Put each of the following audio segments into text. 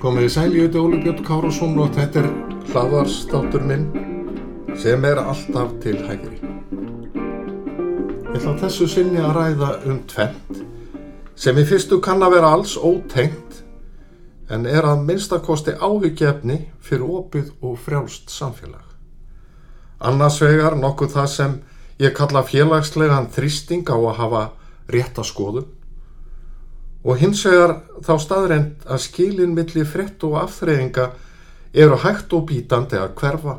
Komið í sæli, ég heiti Óli Björn Kárasson og þetta er hlaðarstáttur minn sem er alltaf til hægri. Ég ætla þessu sinni að ræða um tvent sem í fyrstu kann að vera alls ótengt en er að minnstakosti áhyggjefni fyrir opið og frjálst samfélag. Annars vegar nokkuð það sem ég kalla félagslegan þrýsting á að hafa rétta skoðun og hins vegar þá staðreind að skilin milli frett og afþreyinga eru hægt og bítandi að hverfa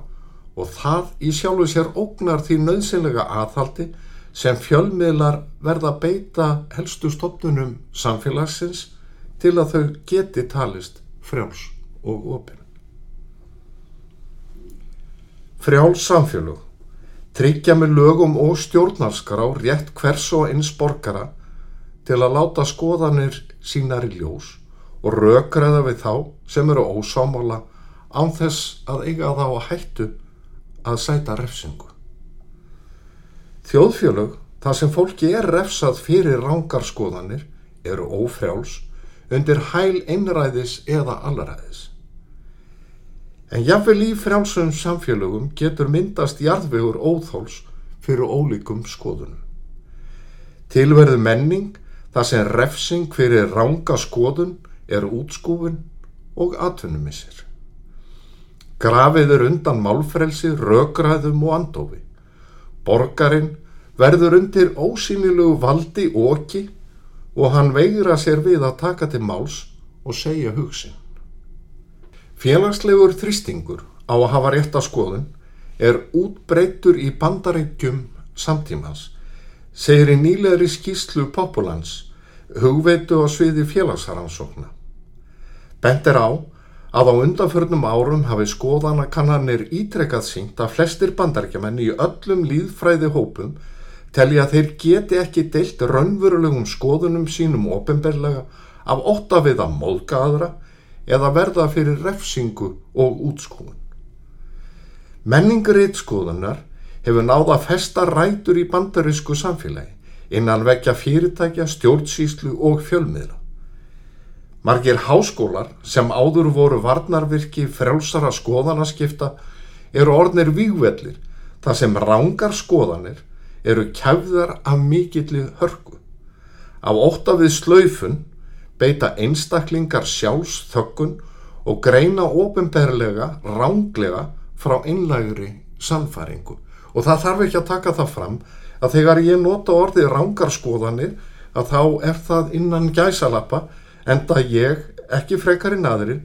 og það í sjálfu sér ógnar því nöðsynlega aðhaldi sem fjölmiðlar verða beita helstu stofnunum samfélagsins til að þau geti talist frjáls og opinn. Frjáls samfélug tryggja með lögum og stjórnarskrá rétt hvers og eins borgara til að láta skoðanir sínar í ljós og rökraða við þá sem eru ósámála án þess að eiga þá að hættu að sæta refsingu. Þjóðfjölug, þar sem fólki er refsað fyrir rángarskoðanir, eru ófrjáls undir hæl einræðis eða allræðis. En jáfnvel í frjálsum samfélögum getur myndast jarðvegur óþóls fyrir ólíkum skoðunum. Tilverðu menning þar sem refsing fyrir ránga skoðun er útskúfun og atvinnumissir. Grafið er undan málfrelsi, rökræðum og andofi. Borgarinn verður undir ósýnilegu valdi oki og hann veigra sér við að taka til máls og segja hugsin. Félagslegur þrýstingur á að hafa rétt að skoðun er útbreytur í bandarækjum samtímans, segir í nýleðri skýslu Populans, hugveitu á sviði félagsaransókna. Bent er á að á undanförnum árum hafi skoðana kannanir ítrekkað sínt að flestir bandarækjumenn í öllum líðfræði hópum telja að þeir geti ekki deilt raunverulegum skoðunum sínum ofinberlega af ótta við að móðka aðra eða verða fyrir refsingu og útskóðun. Menningrið skoðunar hefur náða festa rætur í bandarísku samfélagi innan vekja fyrirtækja, stjórnsýslu og fjölmiðla. Margir háskólar sem áður voru varnarvirki frjálsara skoðanaskipta eru orðnir vígvellir þar sem rángar skoðanir eru kæfðar af mikilli hörku. Af ótta við slaufun beita einstaklingar sjálfs þökkun og greina ofinberlega ránglega frá einlægri samfæringu. Og það þarf ekki að taka það fram að þegar ég nota orðið rángarskoðanir að þá er það innan gæsalappa enda ég, ekki frekarinn aðrir,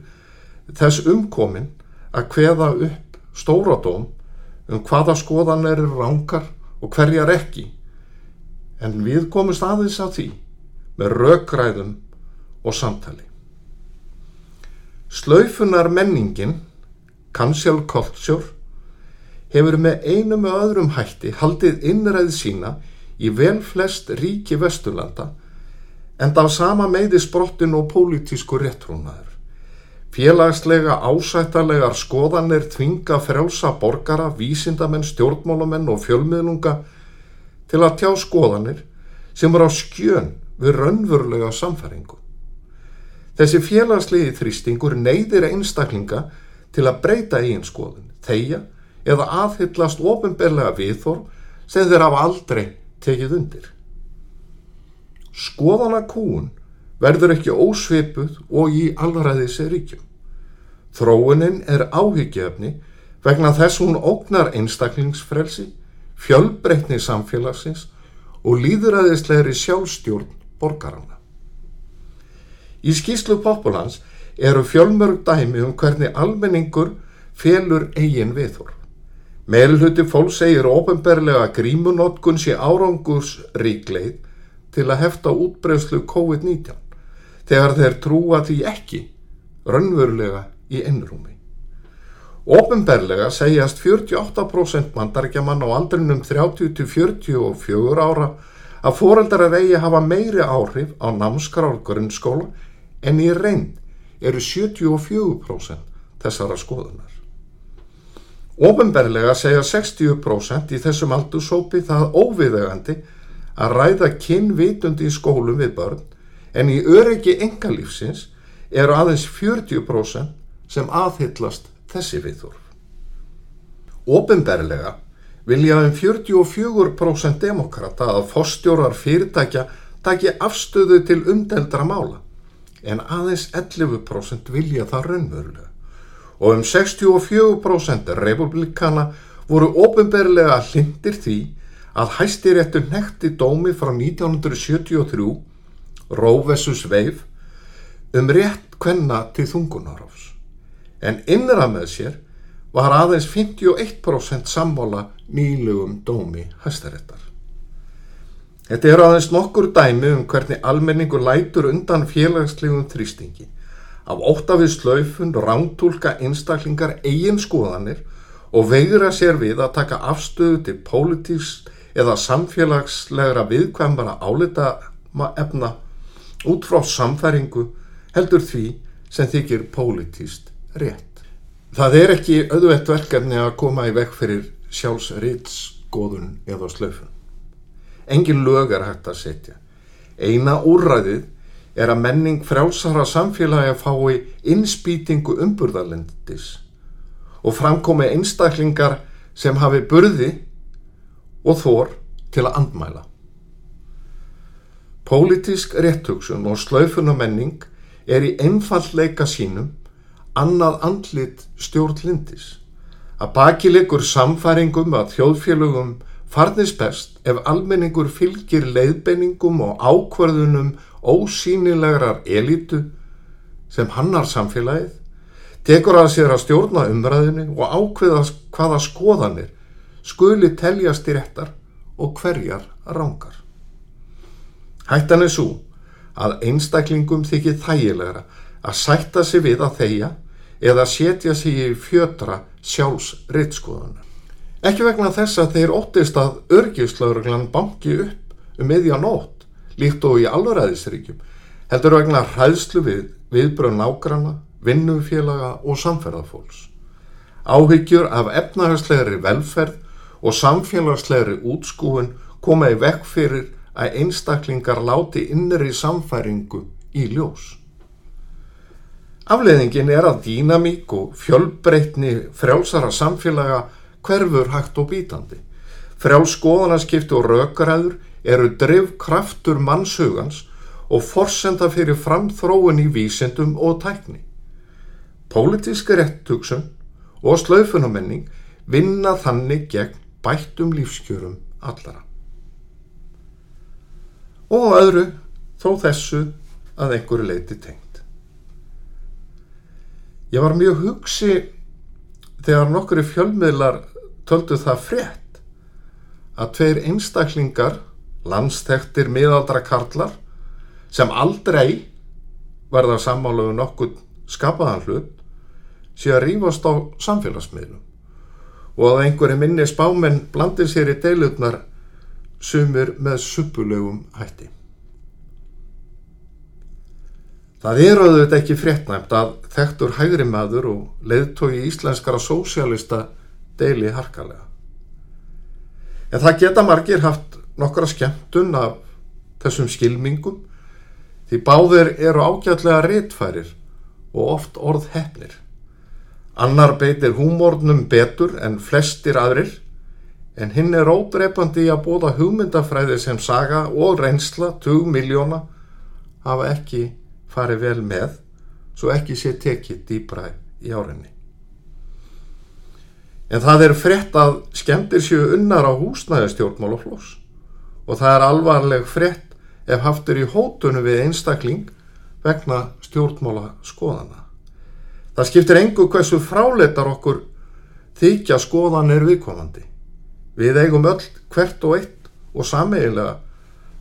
þess umkomin að hveða upp stóradóm um hvaða skoðanir eru rángar og hverjar ekki. En við komumst aðeins að því með rökræðum og samtali. Slaufunar menningin, cancel culture, hefur með einu með öðrum hætti haldið innræð sína í vel flest ríki vesturlanda en það sama meði sprottin og pólitísku réttrúnaður. Félagslega ásættarlegar skoðanir þvinga frjálsa borgara, vísindamenn, stjórnmálamenn og fjölmiðlunga til að tjá skoðanir sem eru á skjön við raunverulega samfæringu. Þessi félagslegi þrýstingur neyðir einstaklinga til að breyta eigin skoðun, þeia eða aðhyllast ofinberlega viðþorf sem þeir hafa aldrei tekið undir. Skoðana kúun verður ekki ósvipuð og í allræðis ríkjum. Þróunin er áhyggjefni vegna þess hún ógnar einstaklingsfrelsi, fjölbreytni samfélagsins og líðræðislegri sjálfstjórn borgarana. Í skýslu Populans eru fjölmörg dæmi um hvernig almenningur félur eigin viðhorf. Meilhutti fólk segir ofinberlega grímunótkun sé árangurs ríkleið til að hefta útbreyslu COVID-19 þegar þeir trúa því ekki raunverulega í innrúmi. Ofinberlega segjast 48% mandarikjaman á aldrinum 30-44 ára að foreldrar eigi hafa meiri áhrif á námskrár grunnskóla en í reynd eru 74% þessara skoðunar. Ópenberlega segja 60% í þessum aldursópi það óviðegandi að ræða kynvitundi í skólum við börn en í öryggi engalífsins eru aðeins 40% sem aðhyllast þessi viðþorf. Ópenberlega vilja um 44% demokrata að fórstjórar fyrirtækja taki afstöðu til umdeldra mála en aðeins 11% vilja það raunverulega og um 64% republikana voru ofinberlega hlindir því að hæstiréttu nekti dómi frá 1973 Roe vs. Wade um rétt kvenna til þungunaráfs. En innra með sér var aðeins 51% sammála nýlugum dómi hæstaréttar. Þetta eru aðeins nokkur dæmi um hvernig almenningur lætur undan félagslegum þrýstingi af óttafið slaufun rántúlka einstaklingar eigin skoðanir og veigra sér við að taka afstöðu til pólitíks eða samfélagslegra viðkvæmbara álita efna út frá samfæringu heldur því sem þykir pólitíst rétt. Það er ekki auðvett verkefni að koma í vekk fyrir sjálfsriðskoðun eða slaufun. Engin lög er hægt að setja. Eina úrræðið er að menning frjálsara samfélagi að fái innspýtingu umburðarlendis og framkomi einstaklingar sem hafi burði og þór til að andmæla. Pólitísk réttugsun og slaufunamenning er í einfallleika sínum annað andlit stjórnlindis. Að bakilegur samfæringum að þjóðfélögum farnist best ef almenningur fylgir leiðbeiningum og ákvarðunum ósýnilegrar elitu sem hannar samfélagið, tekur að sér að stjórna umræðinu og ákveða hvaða skoðanir skuli teljast í réttar og hverjar rángar. Hættan er svo að einstaklingum þykir þægilegra að sætta sig við að þeia eða setja sig í fjötra sjálfs rittskoðanar. Ekki vegna þess að þeir óttist að örgislauruglan banki upp um meðja nótt líkt og í alvaræðisríkjum, heldur vegna hræðslu við viðbröð nágrana, vinnufélaga og samferðarfólks. Áhyggjur af efnahagslegri velferð og samfélagslegri útskúin koma í vekk fyrir að einstaklingar láti innri samfæringu í ljós. Afleðingin er að dýnamík og fjölbreytni frjálsara samfélaga hverfur hægt og bítandi. Frjálskoðanaskipti og rökaræður eru drivkraftur mannshugans og forsenda fyrir framþróun í vísendum og tækni. Pólitíska réttugsun og slaufunamenning vinna þannig gegn bættum lífskjörum allara. Og öðru þó þessu að einhverju leiti tengt. Ég var mjög hugsi þegar nokkru fjölmiðlar töldu það frétt að tveir einstaklingar landstektir miðaldra karlar sem aldrei verða sammáluðu nokkuð skapaðan hlut sé að rýfast á samfélagsmiðlum og að einhverju minni spáminn blandir sér í deilutnar sumir með suppulegum hætti. Það er auðvitað ekki fréttnæmt að þektur hægri maður og leiðtói íslenskara sósialista deili harkalega. En það geta margir haft nokkra skemmtun af þessum skilmingum því báðir eru ágætlega réttfærir og oft orð hefnir. Annar beitir húmórnum betur en flestir aðrir en hinn er ódreipandi í að bóða hugmyndafræði sem saga og reynsla 20 miljóna hafa ekki farið vel með svo ekki sé tekið dýbra í árinni. En það er frett að skemmtir séu unnar á húsnæðistjórnmál og floss og það er alvarleg frett ef haftur í hótunum við einstakling vegna stjórnmála skoðana. Það skiptir engu hversu fráleitar okkur þykja skoðan er viðkomandi. Við eigum öll hvert og eitt og sameigilega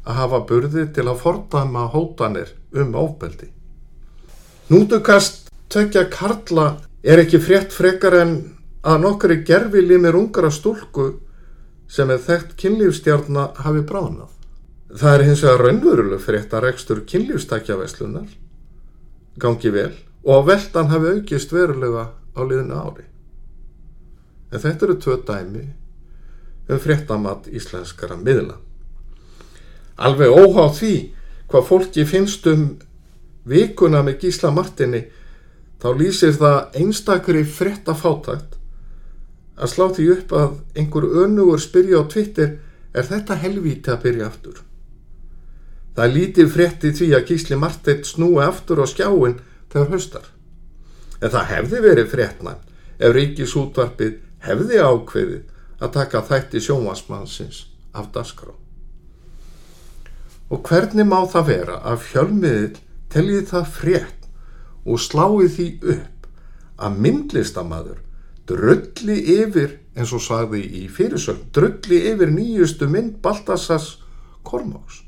að hafa burði til að fordama hótanir um ofbeldi. Nútukast tökja karla er ekki frétt frekar en að nokkari gerfi limir ungara stúlku sem er þekkt kynlífstjárna hafi bráðnað. Það er hins vegar raunveruleg fyrir þetta rekstur kynlífstakjaveislunar, gangi vel og að veldan hafi aukist verulega á liðinu ári. En þetta eru tvö dæmi um fréttamatt íslenskara miðla. Alveg óhá því hvað fólki finnst um vikuna með Gísla Martini þá lýsir það einstakri fréttafátakt að slá því upp að einhver önugur spyrja á Twitter er þetta helvíti að byrja aftur. Það lítið frétti því að Gísli Martin snúi aftur á skjáin þegar höstar. En það hefði verið fréttnæm ef ríkisútvarpið hefði ákveðið að taka þætti sjónvarsmannsins af dasgrá. Og hvernig má það vera að fjölmiðil teljið það frétt og sláið því upp að myndlistamæður drulli yfir, eins og sagði í fyrirsögn, drulli yfir nýjustu mynd Baltasars Kormáks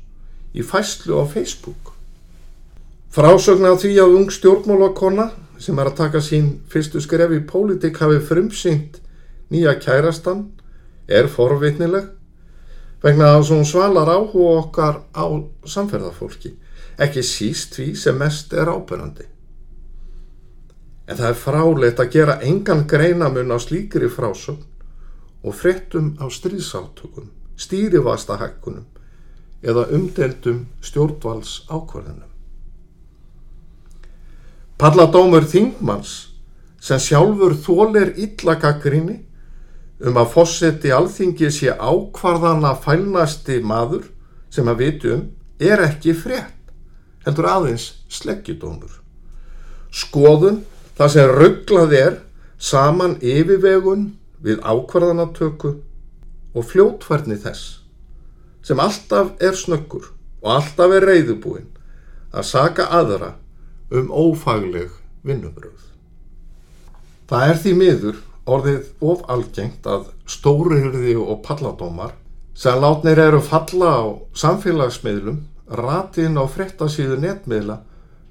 í fæslu á Facebook. Frásögn af því að ung stjórnmálakonna sem er að taka sín fyrstu skref í pólitik hafi frumsynt nýja kærastan er forvitnileg vegna að hún svalar áhuga okkar á samferðarfólki, ekki síst því sem mest er ábyrrandi. En það er frálegt að gera engan greinamun á slíkri frásögn og frettum á stríðsáttökum, stýrivasta hækkunum eða umdeldum stjórnvals ákvarðinum. Palladómur Þingmanns sem sjálfur þólir illagaggrinni um að fósetti alþingi sé ákvarðana fælnasti maður sem að vitu um er ekki frétt, heldur aðeins sleggjudómur. Skoðun það sem rugglað er saman yfirvegun við ákvarðanatöku og fljótfærni þess sem alltaf er snöggur og alltaf er reyðubúinn að saka aðra um ófagleg vinnubröð. Það er því miður orðið of algengt að stórihyrði og palladómar sem látnir eru falla á samfélagsmiðlum ratin á frettasíðu netmiðla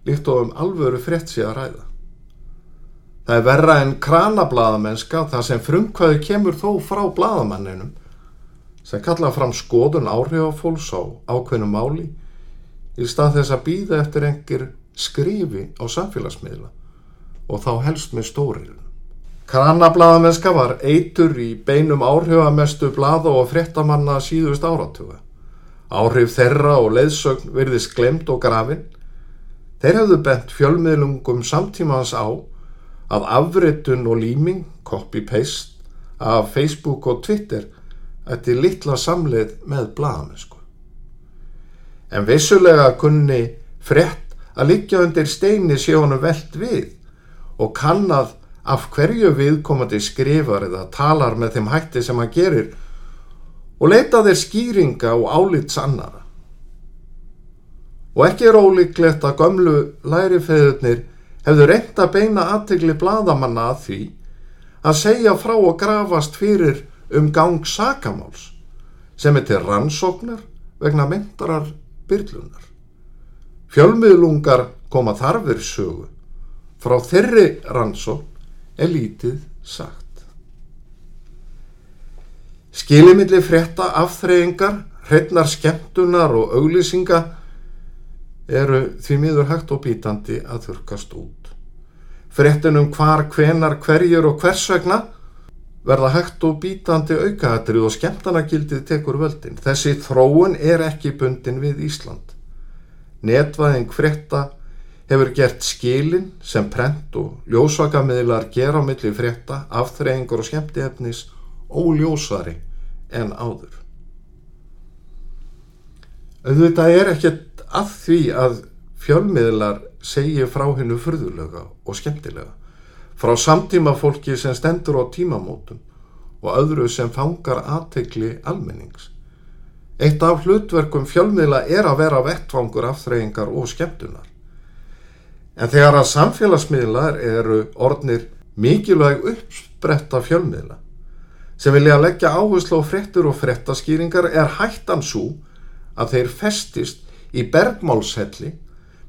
líkt og um alvöru frett sé að ræða. Það er verra en kranablaðamennska þar sem frumkvæði kemur þó frá blaðamanninum sem kalla fram skoðun áhrifafólks á ákveðnum máli í stað þess að býða eftir engir skrifi á samfélagsmiðla og þá helst með stóriðun. Kranablaðamennska var eitur í beinum áhrifamestu blaða og fréttamanna síðust áratuga. Áhrif þeirra og leiðsögn verðist glemt og grafin. Þeir hefðu bent fjölmiðlungum samtímans á að afréttun og líming, copy-paste, af Facebook og Twitter ætti litla samleið með blaðamennsku. En vissulega kunni frétt að liggja undir steini sé honum veld við og kannad af hverju viðkomandi skrifar eða talar með þeim hætti sem hann gerir og leita þeir skýringa og álits annara. Og ekki er ólíklegt að gömlu lærifeðurnir hefðu reynt að beina aðtegli bladamanna að því að segja frá og grafast fyrir um gang sakamáls sem er til rannsóknar vegna myndarar byrlunar. Fjölmiðlungar koma þarfir sögu frá þeirri rannsókn er lítið sagt. Skilimilli frétta afþreyingar, hreitnar skemmtunar og auglýsinga eru því miður hægt og bítandi að þurkast út. Fréttunum hvar, hvenar, hverjur og hvers vegna verða hægt og bítandi aukahatrið og skemmtanagildið tekur völdin. Þessi þróun er ekki bundin við Ísland. Netvæðing frétta hefur gert skilin sem prent og ljósvakamiðlar gera á milli frétta, afþreyingur og skemmtiefnis óljósari en áður. Auðvitað er ekkert að því að fjölmiðlar segja frá hennu fyrðulega og skemmtilega, frá samtíma fólki sem stendur á tímamótum og öðru sem fangar aðtegli almennings. Eitt af hlutverkum fjölmiðla er að vera vettfangur afþreyingar og skemmtunar. En þegar að samfélagsmiðlar eru orðnir mikilvæg uppspretta fjölmiðla sem vilja leggja áherslu á frettur og frettaskýringar er hættan svo að þeir festist í bergmálshelli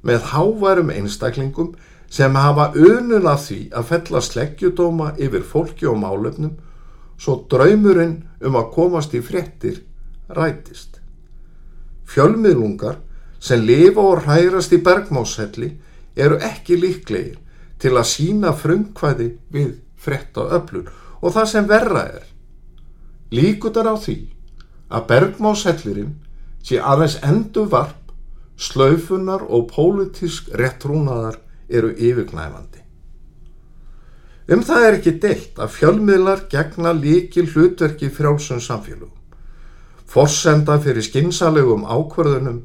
með hávarum einstaklingum sem hafa ununa því að fella sleggjudóma yfir fólki og málefnum svo draumurinn um að komast í frettir rætist. Fjölmiðlungar sem lifa og hrærast í bergmálshelli eru ekki líklegir til að sína frumkvæði við fretta öflun og það sem verra er líkutar á því að bergmásellirinn sé aðeins endur varp slaufunar og pólitísk réttrúnaðar eru yfirknæfandi. Um það er ekki deilt að fjölmiðlar gegna líkil hlutverki frjálsum samfélugum. Forsenda fyrir skinsalegum ákvörðunum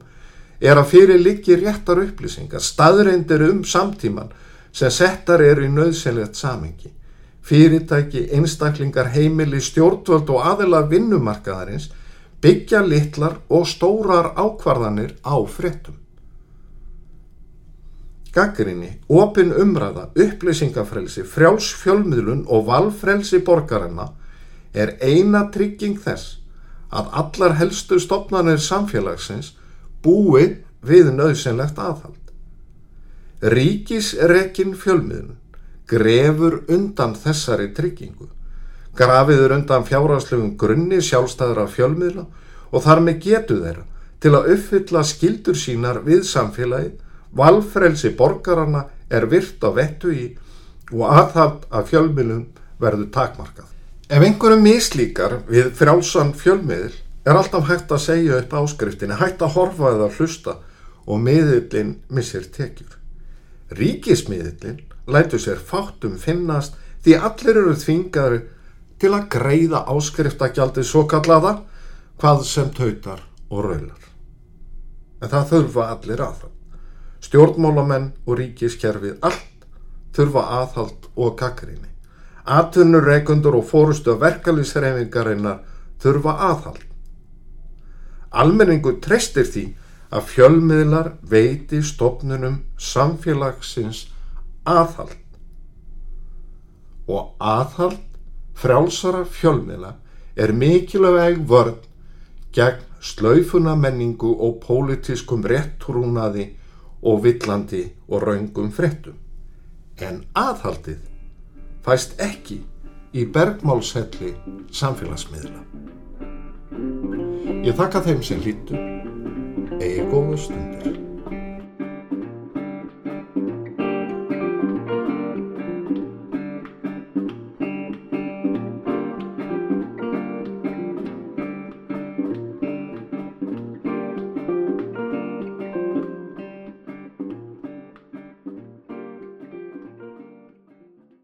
er að fyrir líki réttar upplýsingar, staðreindir um samtíman sem settar eru í nöðsynlegt samengi fyrirtæki, einstaklingar, heimili, stjórnvöld og aðila vinnumarkaðarins byggja litlar og stórar ákvarðanir á frettum. Gaggrinni, opin umræða, upplýsingafrelsi, frjáls fjölmiðlun og valfrelsi borgarinna er eina trygging þess að allar helstu stopnarnir samfélagsins búi við nöðsynlegt aðhald. Ríkisrekin fjölmiðlun grefur undan þessari tryggingu. Grafiður undan fjárhagslegum grunni sjálfstæður af fjölmiðla og þar með getu þeirra til að uppfylla skildur sínar við samfélagið, valfrelsi borgarana er virt á vettu í og aðhald af fjölmiðlum verður takmarkað. Ef einhverju mislíkar við frjálsan fjölmiðl er alltaf hægt að segja upp áskriftinni, hægt að horfa eða hlusta og miðillin missir tekjur. Ríkismiðillin lætu sér fátum finnast því allir eru þvingaður til að greiða áskriftagjaldið svo kallaða hvað sem tautar og raular. En það þurfa allir aðhald. Stjórnmálamenn og ríkiskerfið allt þurfa aðhald og kakrinni. Atvinnur, reikundur og fórustu verkalýsreifingarinnar þurfa aðhald. Almenningu treystir því að fjölmiðlar veiti stopnunum samfélagsins aðhald og aðhald frjálsara fjölmiðla er mikilvæg vörn gegn slaufuna menningu og pólitískum réttrúnaði og villandi og raungum frettum. En aðhaldið fæst ekki í bergmálshelli samfélagsmiðla. Ég þakka þeim sem hlýttu eigi góða stundir.